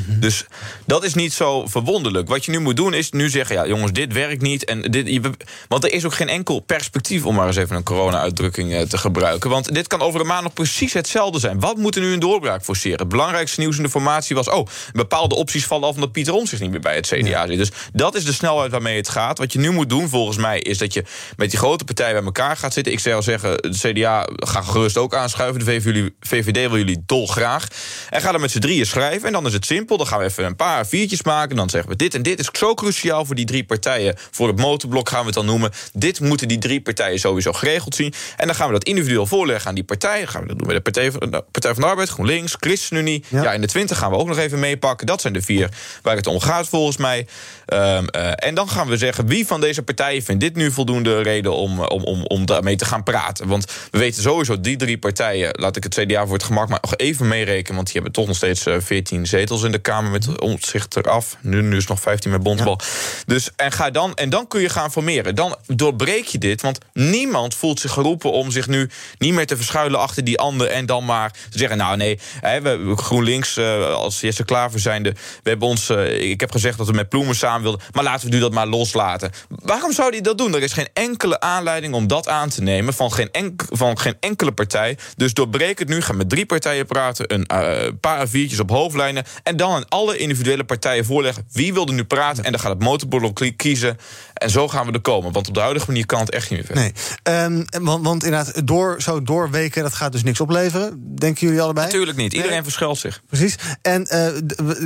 Dus dat is niet zo verwonderlijk. Wat je nu moet doen is nu zeggen: ja, jongens, dit werkt niet. En dit, want er is ook geen enkel perspectief om maar eens even een corona-uitdrukking te gebruiken. Want dit kan over een maand nog precies hetzelfde zijn. Wat moet er nu een doorbraak forceren? Het belangrijkste nieuws in de formatie was: oh, bepaalde opties vallen af omdat Pieter Omtzigt niet meer bij het CDA zit. Dus dat is de snelheid waarmee het gaat. Wat je nu moet doen, volgens mij, is dat je met die grote partijen bij elkaar gaat zitten. Ik zou zeggen, de CDA gaat gerust ook aanschuiven. De VVD wil jullie dolgraag. En ga dan met z'n drieën schrijven. En dan is het simpel. Dan gaan we even een paar viertjes maken. Dan zeggen we dit en dit is zo cruciaal voor die drie partijen. Voor het motorblok gaan we het dan noemen. Dit moeten die drie partijen sowieso geregeld zien. En dan gaan we dat individueel voorleggen aan die partijen. Dan gaan we dat doen met de Partij van de, Partij van de Arbeid, GroenLinks, ChristenUnie. Ja. ja, in de 20 gaan we ook nog even meepakken. Dat zijn de vier waar het om gaat volgens mij. Um, uh, en dan gaan we zeggen wie van deze partijen vindt dit nu voldoende reden om, om, om, om daarmee te gaan praten. Want we weten sowieso die drie partijen, laat ik het CDA voor het gemak maar nog even meerekenen, want die hebben toch nog steeds uh, 14 zetels in de Kamer met omzicht eraf. Nu, nu is nog 15 met Bondbal. Ja. Dus en ga dan en dan kun je gaan formeren. Dan doorbreek je dit, want niemand voelt zich geroepen om zich nu niet meer te verschuilen achter die ander en dan maar te zeggen: Nou, nee, hè, we, GroenLinks uh, als Jesse Klaver zijnde, we hebben ons, uh, ik heb gezegd dat we met Ploemen samen wilden, maar laten we nu dat maar loslaten. Waarom zou hij dat doen? Er is geen enkele aanleiding om dat aan te nemen van geen, enk van geen enkele partij. Dus doorbreek het nu, ga met drie partijen praten, een uh, paar viertjes op hoofdlijnen en dan aan alle individuele partijen voorleggen wie wil er nu praten en dan gaat het motorblok kiezen. En zo gaan we er komen, want op de huidige manier kan het echt niet meer verder. Nee, um, want, want inderdaad, door, zo doorweken, dat gaat dus niks opleveren, denken jullie allebei? Natuurlijk niet, iedereen nee. verschuilt zich. Precies. En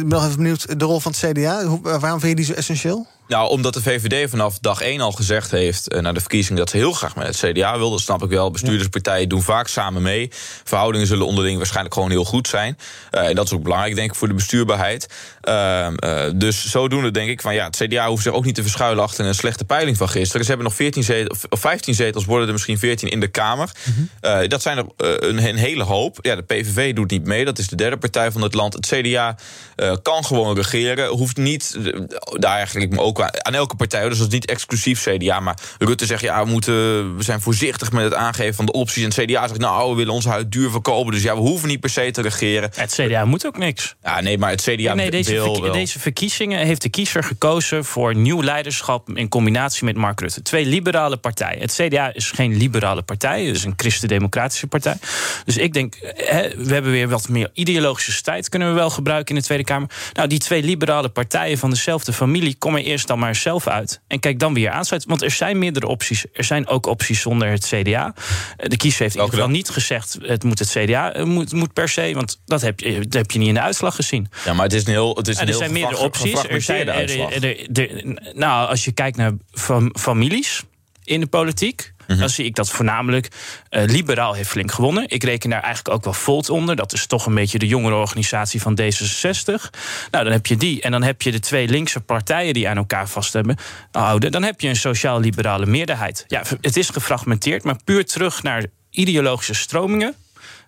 nog even benieuwd, de rol van het CDA, waarom vind je die zo essentieel? Nou, omdat de VVD vanaf dag 1 al gezegd heeft... Uh, na de verkiezing dat ze heel graag met het CDA wil. Dat snap ik wel. Bestuurderspartijen doen vaak samen mee. Verhoudingen zullen onderling waarschijnlijk gewoon heel goed zijn. Uh, en dat is ook belangrijk, denk ik, voor de bestuurbaarheid. Uh, dus zodoende denk ik van... ja, het CDA hoeft zich ook niet te verschuilen achter een slechte peiling van gisteren. Ze hebben nog 14 zetels, of 15 zetels, worden er misschien 14 in de Kamer. -hmm. dat zijn er een, een, hele hoop. Ja, de PVV doet niet mee. Dat is de derde partij van het land. Het CDA kan gewoon regeren. Hoeft niet, daar eigenlijk me ook aan elke partij, dus dat is niet exclusief CDA. Maar Rutte zegt, ja, we, moeten, we zijn voorzichtig met het aangeven van de opties. En het CDA zegt, nou, we willen ons huid duur verkopen. Dus ja, we hoeven niet per se te regeren. Het CDA moet ook niks. Ja, nee, maar het CDA nee, nee, deze, wil deze verkiezingen heeft de kiezer gekozen... voor nieuw leiderschap in combinatie met Mark Rutte. Twee liberale partijen. Het CDA is geen liberale partij, het is een christendemocratische partij. Dus ik denk, hè, we hebben weer wat meer ideologische tijd... kunnen we wel gebruiken in de Tweede Kamer. Nou, die twee liberale partijen van dezelfde familie... komen eerst dan maar zelf uit. En kijk dan weer aansluiten. Want er zijn meerdere opties. Er zijn ook opties zonder het CDA. De kiezer heeft in ieder geval niet gezegd... het moet het CDA het moet, moet per se. Want dat heb, je, dat heb je niet in de uitslag gezien. Ja, maar het is een heel het is een en er heel zijn meerdere opties. Er zijn, er, er, nou, als je kijkt naar fam, families in de politiek... -hmm. Dan zie ik dat voornamelijk uh, Liberaal heeft flink gewonnen. Ik reken daar eigenlijk ook wel Volt onder. Dat is toch een beetje de jongere organisatie van D66. Nou, dan heb je die. En dan heb je de twee linkse partijen die aan elkaar vast hebben houden. Dan heb je een sociaal-liberale meerderheid. Ja, het is gefragmenteerd, maar puur terug naar ideologische stromingen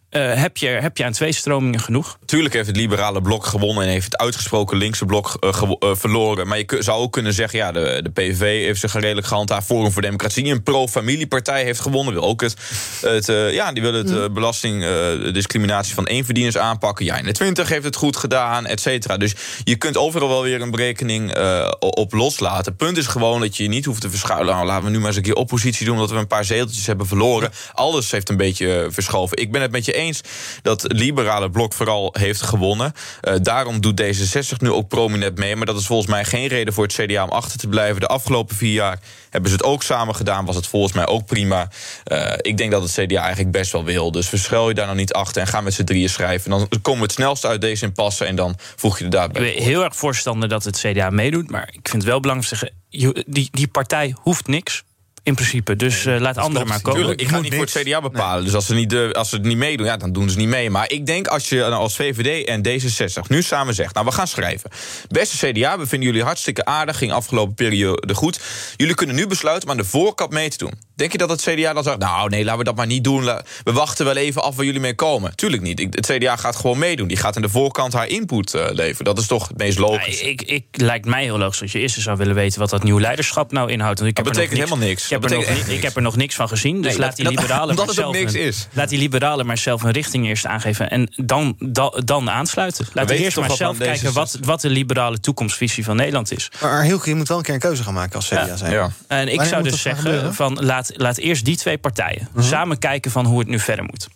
eh, heb, je, heb je aan twee stromingen genoeg. Tuurlijk heeft het liberale blok gewonnen en heeft het uitgesproken linkse blok uh, verloren. Maar je zou ook kunnen zeggen, ja, de, de PVV heeft zich redelijk gehandhaafd. Forum voor Democratie, een pro-familiepartij heeft gewonnen. Wil ook het, het uh, ja, die wil het uh, belasting, discriminatie van eenverdieners aanpakken. Ja, in de 20 heeft het goed gedaan, et cetera. Dus je kunt overal wel weer een berekening op loslaten. Punt is gewoon dat je je niet hoeft te verschuilen. Nou, laten we nu maar eens een keer oppositie doen, omdat we een paar zeteltjes hebben verloren. Alles heeft een beetje verschoven. Ik ben het met je eens dat het liberale blok vooral heeft gewonnen. Uh, daarom doet D66 nu ook prominent mee. Maar dat is volgens mij geen reden voor het CDA om achter te blijven. De afgelopen vier jaar hebben ze het ook samen gedaan. Was het volgens mij ook prima. Uh, ik denk dat het CDA eigenlijk best wel wil. Dus verschuil je daar nog niet achter en ga met z'n drieën schrijven. Dan komen we het snelst uit deze impasse en dan voeg je er daarbij. Ik ben heel erg voorstander dat het CDA meedoet. Maar ik vind het wel belangrijk te zeggen... die, die partij hoeft niks in principe. Dus uh, laat anderen maar komen. Tuurlijk, ik ga niet voor het CDA bepalen. Dus als ze, niet, als ze het niet meedoen, ja, dan doen ze niet mee. Maar ik denk als je als VVD en D66 nu samen zegt... nou, we gaan schrijven. Beste CDA, we vinden jullie hartstikke aardig. Ging afgelopen periode goed. Jullie kunnen nu besluiten om aan de voorkant mee te doen. Denk je dat het CDA dan zegt... nou, nee, laten we dat maar niet doen. We wachten wel even af waar jullie mee komen. Tuurlijk niet. Het CDA gaat gewoon meedoen. Die gaat aan de voorkant haar input uh, leveren. Dat is toch het meest logisch. Ja, ik, ik, lijkt mij heel logisch dat je eerst zou willen weten... wat dat nieuw leiderschap nou inhoudt. Want ik dat heb betekent niks, helemaal niks. Ik heb, er nog, ik heb er nog niks van gezien. Dus Nee, laat dat- die liberalen omdat maar zelf niks een- is. Laat die liberalen maar zelf een richting eerst aangeven. En dan, dan, dan aansluiten. Laten we eerst maar wat zelf kijken wat, wat de liberale toekomstvisie van Nederland is. Maar Hilke, je moet wel een keer een keuze gaan maken als CDA zijn. En ik Wanneer zou dus zeggen: van laat, laat eerst die twee partijen samen kijken van hoe het nu verder moet.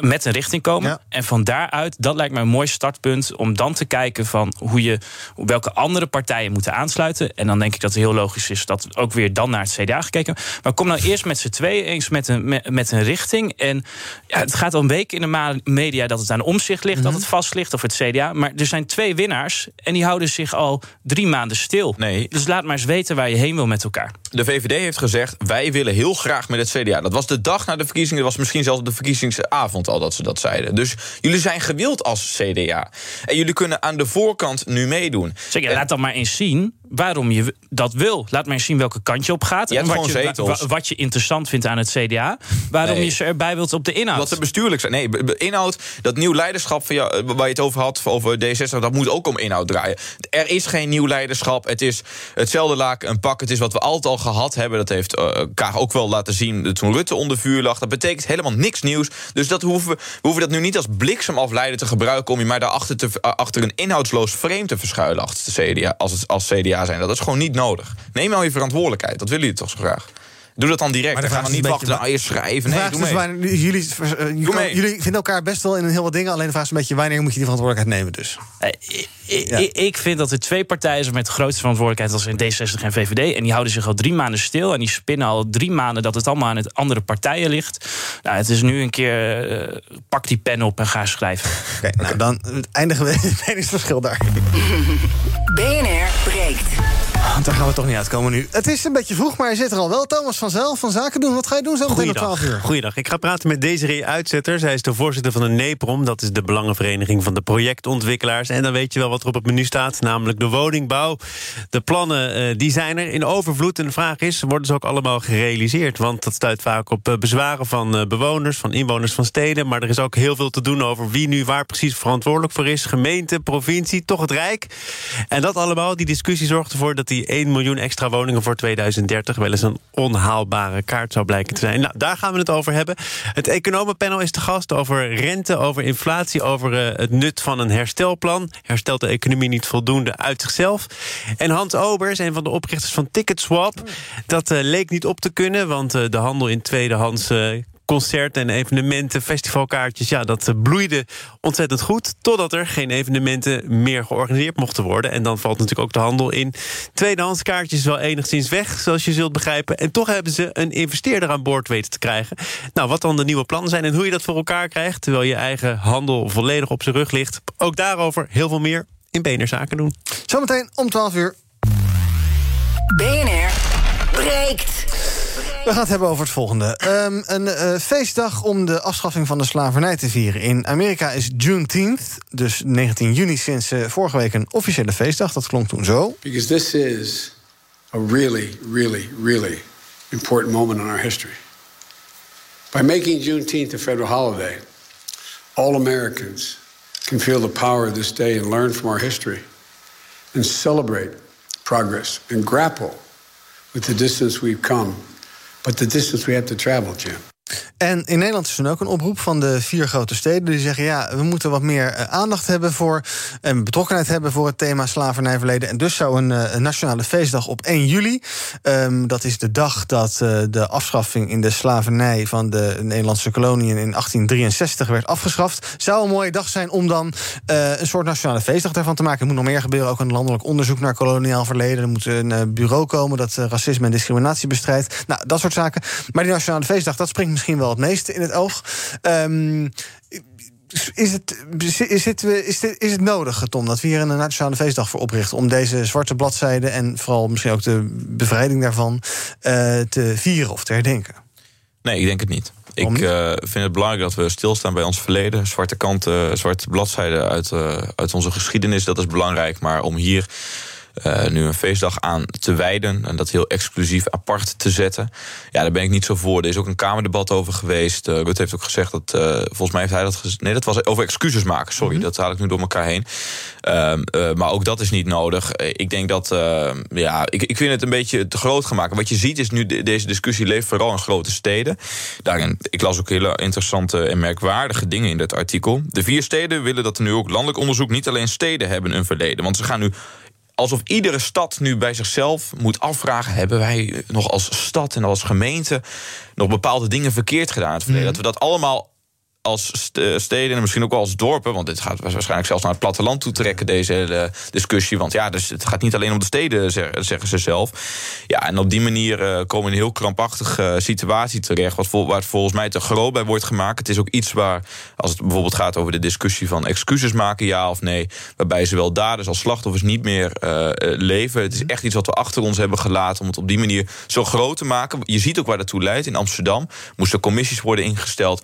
Met een richting komen. En van daaruit, dat lijkt me een mooi startpunt. om dan te kijken van hoe je, welke andere partijen moeten aansluiten. En dan denk ik dat het heel logisch is dat ook weer dan naar het CDA gekeken. Maar kom nou eerst met z'n tweeën eens met een, met, met een richting. En ja, het gaat al een week in de media dat het aan omzicht ligt, dat het vast ligt, of het CDA. Maar er zijn twee winnaars en die houden zich al drie maanden stil. Nee. Dus laat maar eens weten waar je heen wil met elkaar. De VVD heeft gezegd, wij willen heel graag met het CDA. Dat was de dag na de verkiezingen, dat was misschien zelfs de verkiezingsavond al dat ze dat zeiden. Dus jullie zijn gewild als CDA. En jullie kunnen aan de voorkant nu meedoen. Zeker, laat dan maar eens zien waarom je dat wil. Laat maar eens zien welke kant je op gaat. Je en wat je, wa- wat je interessant vindt aan het CDA. Waarom Nee. je ze erbij wilt op de inhoud. Wat ze bestuurlijk zijn. Nee, be- be- inhoud, dat nieuw leiderschap van jou, eh, waar je het over had, over D66, dat moet ook om inhoud draaien. Er is geen nieuw leiderschap. Het is hetzelfde laken, een pak. Het is wat we altijd al gehad hebben. Dat heeft eh Kaag ook wel laten zien toen Rutte onder vuur lag. Dat betekent helemaal niks nieuws. Dus dat hoeven we, we hoeven dat nu niet als bliksemafleider te gebruiken om je maar daarachter te, eh, achter een inhoudsloos frame te verschuilen achter de CDA, als, als CDA Dat is gewoon niet nodig. Neem nou je verantwoordelijkheid. Dat willen jullie toch zo graag. Doe dat dan direct. Maar Dan gaan we niet een wachten. beetje- Nou, eerst schrijven. Nee, doe dus mee. wanneer- jullie, eh, Doe mee. jullie vinden elkaar best wel in heel wat dingen. Alleen de vraag is een beetje wanneer moet je die verantwoordelijkheid nemen dus. Ik, ik- ik vind dat er twee partijen zijn met de grootste verantwoordelijkheid als in D60 en VVD. En die houden zich al drie maanden stil. En die spinnen al drie maanden dat het allemaal aan het andere partijen ligt. Nou, het is nu een keer. eh, pak die pen op en ga schrijven. Oké, nou dan eindigen we het meningsverschil daar. BNR breekt. Want daar gaan we toch niet uitkomen nu. Het is een beetje vroeg, maar je zit er al wel. Thomas van Zel van Zaken doen. Wat ga je doen zo meteen om 12 uur? Goeiedag. Ik ga praten met Desiree Uitzetter. Zij is de voorzitter van de NEPROM. Dat is de Belangenvereniging van de projectontwikkelaars. En dan weet je wel wat er op het menu staat. Namelijk de woningbouw. De plannen eh, die zijn er in overvloed. En de vraag is, worden ze ook allemaal gerealiseerd? Want dat stuit vaak op eh, bezwaren van eh, bewoners, van inwoners van steden. Maar er is ook heel veel te doen over wie nu waar precies verantwoordelijk voor is. Gemeente, provincie, toch het Rijk. En dat allemaal, die discussie zorgt ervoor dat die 1 miljoen extra woningen voor 2030 wel eens een onhaalbare kaart zou blijken te zijn. Nou, daar gaan we het over hebben. Het economenpanel is te gast over rente, over inflatie, over eh, het nut van een herstelplan. Herstelt de economie niet voldoende uit zichzelf? En Hans Obers, een van de oprichters van Ticketswap, dat eh, leek niet op te kunnen, want eh, de handel in tweedehands eh, concerten en evenementen, festivalkaartjes, ja, dat eh, bloeide ontzettend goed. Totdat er geen evenementen meer georganiseerd mochten worden. En dan valt natuurlijk ook de handel in tweedehands kaartjes wel enigszins weg, zoals je zult begrijpen. En toch hebben ze een investeerder aan boord weten te krijgen. Nou, wat dan de nieuwe plannen zijn en hoe je dat voor elkaar krijgt, terwijl je eigen handel volledig op zijn rug ligt. Ook daarover heel veel meer in BNR Zaken doen. Zometeen om 12 uur. BNR breekt. We gaan het hebben over het volgende. Ehm, een eh, feestdag om de afschaffing van de slavernij te vieren. In Amerika is Juneteenth, dus 19 juni sinds eh, vorige week een officiële feestdag. Dat klonk toen zo. Because this is a really, really, really important moment in our history. By making Juneteenth a federal holiday, all Americans can feel the power of this day and learn from our history and celebrate progress and grapple with the distance we've come, but the distance we have to travel, Jim. En in Nederland is er ook een oproep van de vier grote steden. Die zeggen: ja, we moeten wat meer eh, aandacht hebben voor. en betrokkenheid hebben voor het thema slavernijverleden. En dus zou een, eh, nationale feestdag op 1 juli. Um, dat is de dag dat uh, de afschaffing in de slavernij van de Nederlandse koloniën in 1863 werd afgeschaft. Zou een mooie dag zijn om dan een soort nationale feestdag daarvan te maken. Er moet nog meer gebeuren. Ook een landelijk onderzoek naar koloniaal verleden. Er moet een bureau komen dat racisme en discriminatie bestrijdt. Nou, dat soort zaken. Maar die nationale feestdag, dat springt misschien wel het meeste in het oog. Um, is het, is, het, is, het, is het nodig, Tom, dat we hier een nationale feestdag voor oprichten... om deze zwarte bladzijde en vooral misschien ook de bevrijding daarvan... Uh, te vieren of te herdenken? Nee, ik denk het niet. Ik uh, vind het belangrijk dat we stilstaan bij ons verleden. Zwarte kanten, zwarte bladzijden uit, uh, uit onze geschiedenis, dat is belangrijk. Maar om hier uh, nu een feestdag aan te wijden. En dat heel exclusief apart te zetten. Ja, daar ben ik niet zo voor. Er is ook een Kamerdebat over geweest. Uh, Rutte heeft ook gezegd dat. Uh, volgens mij heeft hij dat gezegd. Nee, dat was over excuses maken. Sorry, mm -hmm. dat haal ik nu door elkaar heen. maar ook dat is niet nodig. Ik denk dat. ja, ik, ik vind het een beetje te groot gemaakt. Wat je ziet is nu. De, deze discussie leeft vooral in grote steden. Daarin, ik las ook hele interessante en merkwaardige dingen in dat artikel. De vier steden willen dat er nu ook landelijk onderzoek. Niet alleen steden hebben een verleden. Want ze gaan nu alsof iedere stad nu bij zichzelf moet afvragen: hebben wij nog als stad en als gemeente nog bepaalde dingen verkeerd gedaan in het verleden? Mm. Dat we dat allemaal als steden en misschien ook wel als dorpen, want dit gaat waarschijnlijk zelfs naar het platteland toe trekken, deze hele discussie. Want ja, dus het gaat niet alleen om de steden, zeggen ze zelf. Ja, en op die manier uh, komen we in een heel krampachtige situatie terecht, wat vol, waar volgens mij te groot bij wordt gemaakt. Het is ook iets waar, als het bijvoorbeeld gaat over de discussie van excuses maken, ja of nee, waarbij zowel daders als slachtoffers niet meer leven. Het is echt iets wat we achter ons hebben gelaten om het op die manier zo groot te maken. Je ziet ook waar dat toe leidt. In Amsterdam moesten commissies worden ingesteld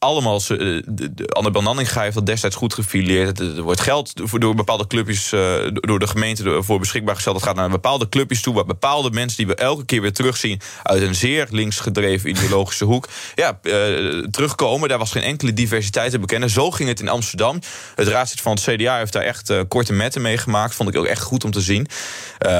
allemaal. Eh, Anne Bananninga heeft dat destijds goed gefileerd. Er wordt geld door bepaalde clubjes, eh, door de gemeente voor beschikbaar gesteld. Dat gaat naar bepaalde clubjes toe, waar bepaalde mensen die we elke keer weer terugzien uit een zeer links gedreven ideologische hoek, ja, uh, terugkomen. Daar was geen enkele diversiteit te bekennen. Zo ging het in Amsterdam. Het raadslid van het CDA heeft daar echt korte metten mee gemaakt. Vond ik ook echt goed om te zien.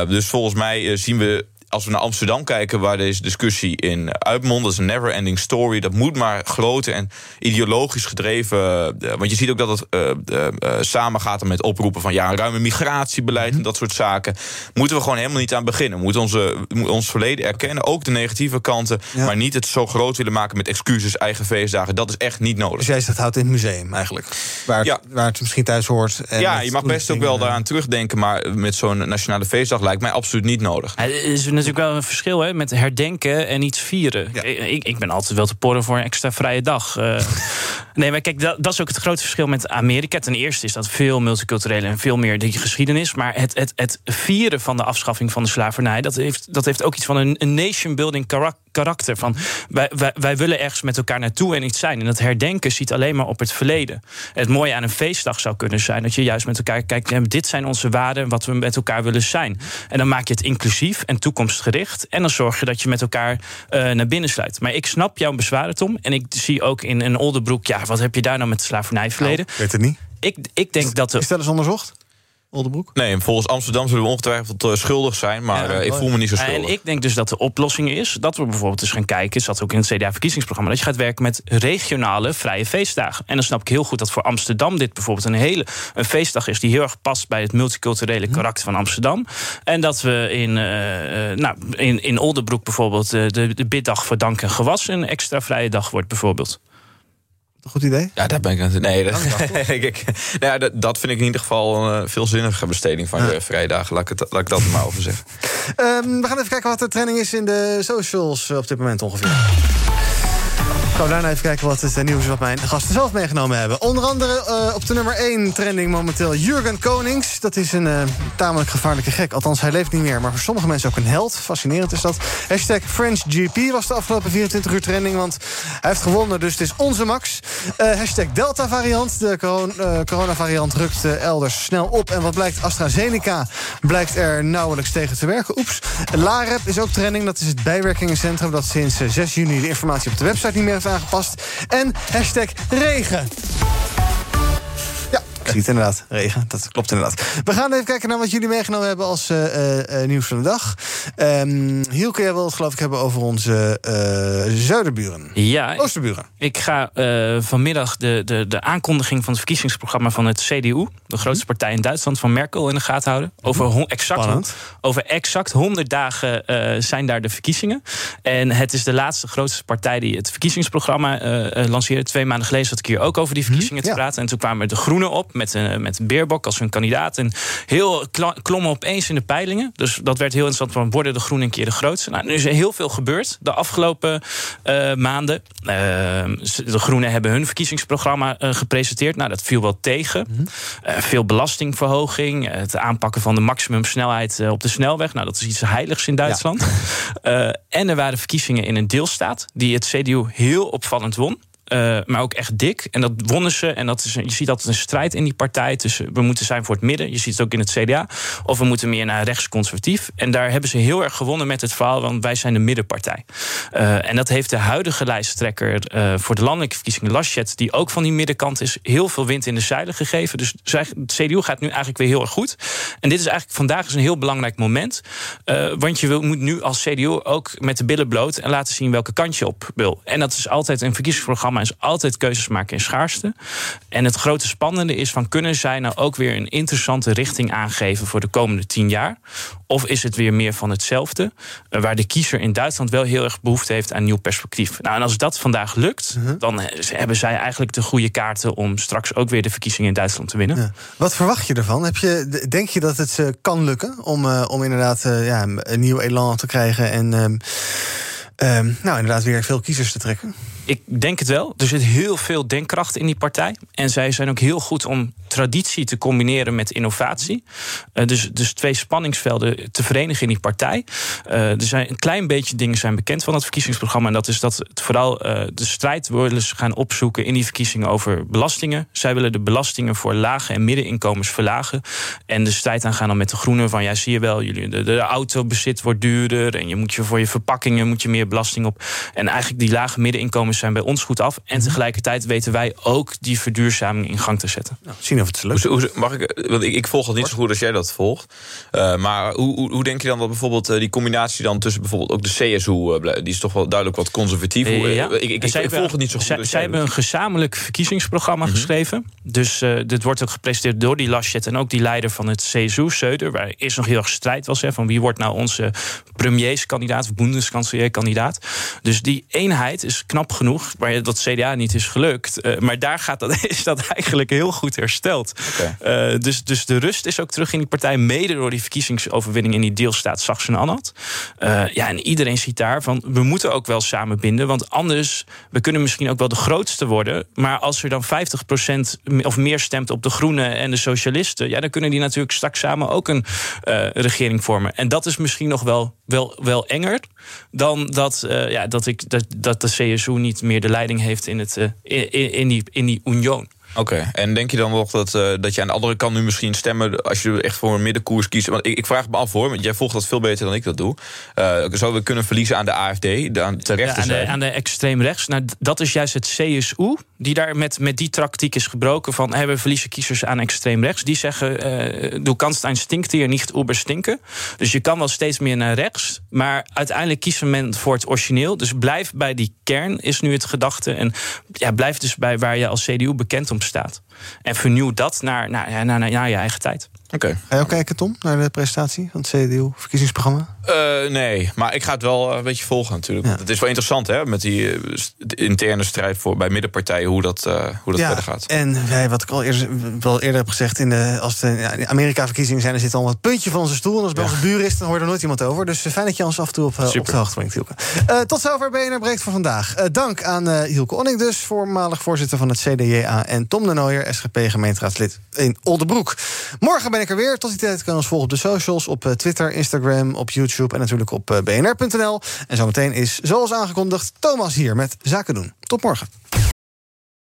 dus volgens mij zien we als we naar Amsterdam kijken, waar deze discussie in uitmondt, dat is een never-ending story. Dat moet maar groter en ideologisch gedreven. Uh, want je ziet ook dat het uh, uh, samen gaat met oproepen van ja, een ruime migratiebeleid en dat soort zaken. Moeten we gewoon helemaal niet aan beginnen. We moeten onze, ons verleden erkennen, ook de negatieve kanten, ja. maar niet het zo groot willen maken met excuses, eigen feestdagen. Dat is echt niet nodig. Dus jij zegt, houdt in het museum eigenlijk, waar het, ja. waar het misschien thuis hoort. En ja, je mag best ook wel daaraan terugdenken, maar met zo'n nationale feestdag lijkt mij absoluut niet nodig. is natuurlijk wel een verschil hè, met herdenken en iets vieren. Ja. Ik, ik ben altijd wel te porren voor een extra vrije dag. Uh, nee, maar kijk, dat, dat, is ook het grote verschil met Amerika. Ten eerste is dat veel multicultureel en veel meer die geschiedenis. Maar het, het, het vieren van de afschaffing van de slavernij, dat heeft, dat heeft ook iets van een, een nation-building karakter. Van, wij, wij, wij, willen ergens met elkaar naartoe en iets zijn. En dat herdenken ziet alleen maar op het verleden. Het mooie aan een feestdag zou kunnen zijn dat je juist met elkaar kijkt: dit zijn onze waarden, wat we met elkaar willen zijn. En dan maak je het inclusief en toekomstgericht. En dan zorg je dat je met elkaar uh, naar binnen sluit. Maar ik snap jouw bezwaren, Tom. En ik zie ook in een Oldenbroek, ja, wat heb je daar nou met slavernijverleden? Nou, weet het niet. Ik, ik denk dat... De... Is dat eens onderzocht? Oldenbroek? Nee, volgens Amsterdam zullen we ongetwijfeld uh, schuldig zijn, maar ja, uh, ik voel me niet zo schuldig. En ik denk dus dat de oplossing is dat we bijvoorbeeld eens gaan kijken, zat ook in het CDA-verkiezingsprogramma, dat je gaat werken met regionale vrije feestdagen. En dan snap ik heel goed dat voor Amsterdam dit bijvoorbeeld een hele een feestdag is die heel erg past bij het multiculturele karakter van Amsterdam. En dat we in, uh, nou, in, in Oldenbroek bijvoorbeeld de, de biddag voor dank en gewas een extra vrije dag wordt bijvoorbeeld. Goed idee? Ja, daar ben ik aan Nee, dat, ik, nou ja, dat, dat, vind ik in ieder geval een veelzinnige besteding van ja. je vrijdagen. Laat ik, het, laat ik dat maar over zeggen. Um, we gaan even kijken wat de trending is in de socials op dit moment ongeveer. Gaan we daarna even kijken wat het nieuws is wat mijn gasten zelf meegenomen hebben. Onder andere uh, op de nummer 1 trending momenteel Jurgen Konings. Dat is een uh, tamelijk gevaarlijke gek. Althans, hij leeft niet meer. Maar voor sommige mensen ook een held. Fascinerend is dat. Hashtag FrenchGP was de afgelopen 24 uur trending. Want hij heeft gewonnen, dus het is onze Max. Uh, hashtag Delta variant. De corona, coronavariant rukt elders snel op. En wat blijkt, AstraZeneca blijkt er nauwelijks tegen te werken. Oeps. LAREP is ook trending. Dat is het bijwerkingencentrum dat sinds 6 juni de informatie op de website niet meer heeft aangepast. En hashtag regen. Het inderdaad. Regen, dat klopt inderdaad. We gaan even kijken naar wat jullie meegenomen hebben als uh, nieuws van de dag. Um, Hielke, jij wil het geloof ik hebben over onze uh, zuiderburen. Ja. Oosterburen. Ik ga vanmiddag de, de, de aankondiging van het verkiezingsprogramma van het CDU... de grootste partij in Duitsland van Merkel in de gaten houden. Over exact, over exact 100 dagen zijn daar de verkiezingen. En het is de laatste grootste partij die het verkiezingsprogramma lanceerde. Twee maanden geleden zat ik hier ook over die mhm, verkiezingen te praten. En toen kwamen de Groenen op met, uh, met Beerbok als hun kandidaat. En heel klommen opeens in de peilingen. Dus dat werd heel interessant van worden de Groenen een keer de grootste. Nou, nu is er heel veel gebeurd de afgelopen uh, maanden. Uh, de Groenen hebben hun verkiezingsprogramma gepresenteerd. Nou, dat viel wel tegen. Mm -hmm. veel belastingverhoging. Het aanpakken van de maximumsnelheid op de snelweg. Nou, dat is iets heiligs in Duitsland. Ja. en er waren verkiezingen in een deelstaat die het CDU heel opvallend won. Uh, maar ook echt dik. En dat wonnen ze. En dat is, je ziet altijd een strijd in die partij. Tussen we moeten zijn voor het midden. Je ziet het ook in het CDA. Of we moeten meer naar rechtsconservatief. En daar hebben ze heel erg gewonnen met het verhaal. Want wij zijn de middenpartij. Uh, en dat heeft de huidige lijsttrekker uh, voor de landelijke verkiezingen, Laschet, die ook van die middenkant is, heel veel wind in de zeilen gegeven. Dus het CDU gaat nu eigenlijk weer heel erg goed. En dit is eigenlijk vandaag is een heel belangrijk moment. want je wil, moet nu als CDU ook met de billen bloot en laten zien welke kant je op wil. En dat is altijd een verkiezingsprogramma is altijd keuzes maken in schaarste. En het grote spannende is van kunnen zij nou ook weer een interessante richting aangeven voor de komende tien jaar? Of is het weer meer van hetzelfde? Eh, waar de kiezer in Duitsland wel heel erg behoefte heeft aan nieuw perspectief. Nou, en als dat vandaag lukt, uh-huh. dan hebben zij eigenlijk de goede kaarten om straks ook weer de verkiezingen in Duitsland te winnen. Ja. Wat verwacht je ervan? Heb je, denk je dat het uh, kan lukken om, uh, om inderdaad ja, een nieuw elan te krijgen en ehm, ehm, nou, inderdaad weer veel kiezers te trekken? Ik denk het wel. Er zit heel veel denkkracht in die partij. En zij zijn ook heel goed om traditie te combineren met innovatie. Uh, dus, dus twee spanningsvelden te verenigen in die partij. Uh, er zijn een klein beetje dingen zijn bekend van het verkiezingsprogramma. En dat is dat het vooral uh, de strijd ze gaan opzoeken in die verkiezingen over belastingen. Zij willen de belastingen voor lage en middeninkomens verlagen. En de strijd aangaan dan met de groenen van ja, zie je wel, jullie, de, de autobezit wordt duurder. En je moet je voor je verpakkingen moet je meer belasting op. En eigenlijk die lage middeninkomens zijn bij ons goed af. En mhm. tegelijkertijd weten wij ook die verduurzaming in gang te zetten. Nou, zien of het lukt. Hoe, mag ik, want ik, ik volg het niet zo goed als jij dat volgt. Uh, maar hoe, hoe, hoe, denk je dan dat bijvoorbeeld uh, die combinatie dan tussen bijvoorbeeld ook de CSU, uh, die is toch wel duidelijk wat conservatief. Ja. ik, ik, ik volg het niet zo goed. Zij, zij hebben een gezamenlijk verkiezingsprogramma mm -hmm. geschreven. Dus dit wordt ook gepresenteerd door die Laschet en ook die leider van het CSU, Söder, waar is nog heel erg strijd was hè, van wie wordt nou onze premierskandidaat of kandidaat. Dus die eenheid is knap genoeg waar dat CDA niet is gelukt. Uh, maar daar gaat dat, is dat eigenlijk heel goed hersteld. Okay. Uh, dus, dus de rust is ook terug in die partij. Mede door die verkiezingsoverwinning in die deelstaat Sachsen-Anhalt. Uh, ja, en iedereen ziet daar van we moeten ook wel samenbinden. Want anders, we kunnen misschien ook wel de grootste worden. Maar als er dan 50% of meer stemt op de Groenen en de Socialisten. Ja, dan kunnen die natuurlijk straks samen ook een regering vormen. En dat is misschien nog wel, wel, wel enger dan dat, ja, dat, ik, dat, dat de CSU niet meer de leiding heeft in, het, uh, in, in, die, in die Union. Oké, en denk je dan nog dat, uh, dat je aan de andere kant nu misschien stemmen... als je echt voor een middenkoers kiest? Want ik, ik vraag me af hoor, want jij volgt dat veel beter dan ik dat doe. Uh, zouden we kunnen verliezen aan de AFD, aan, de ja, aan, de, aan de extreem rechts? Nou, dat is juist het CSU, die daar met, met die tactiek is gebroken... van hey, we verliezen kiezers aan extreem rechts. Die zeggen, uh, du kannst ein stinktier niet uber stinken. Dus je kan wel steeds meer naar rechts... maar uiteindelijk kiezen men voor het origineel. Dus blijf bij die kern, is nu het gedachte. En ja, blijf dus bij waar je als CDU bekend om staat. En vernieuw dat naar, naar, naar, naar je eigen tijd. Oké. Ga je ook kijken, Tom, naar de presentatie van het CDU-verkiezingsprogramma? Uh, nee, maar ik ga het wel een beetje volgen natuurlijk. Ja. Het is wel interessant, hè, met die uh, interne strijd voor, bij middenpartijen, hoe dat, uh, hoe dat ja, verder gaat. En wij, wat ik al eerder, wel eerder heb gezegd, in de, als de ja, Amerika-verkiezingen zijn, er zit al wat puntje van onze stoel. En als het bij onze buur is, dan hoort er nooit iemand over. Dus fijn dat je ons af en toe op, op de hoogte brengt, Hielke. tot zover BNR Breekt voor vandaag. dank aan Hielke Onning dus, voormalig voorzitter van het CDJA... en Tom de Nooier, SGP-gemeenteraadslid in Oldenbroek. Morgen ben ik er weer. Tot die tijd kan je ons volgen op de socials, op eh, Twitter, Instagram, op YouTube en natuurlijk op eh, bnr.nl. En zometeen is, zoals aangekondigd, Thomas hier met Zaken doen. Tot morgen.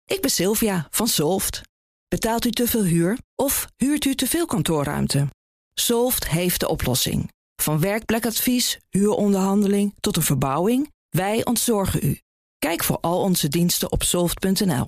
Ik ben Sylvia van Solft. Betaalt u te veel huur of huurt u te veel kantoorruimte? Solft heeft de oplossing. Van werkplekadvies, huuronderhandeling tot een verbouwing, wij ontzorgen u. Kijk voor al onze diensten op soft.nl.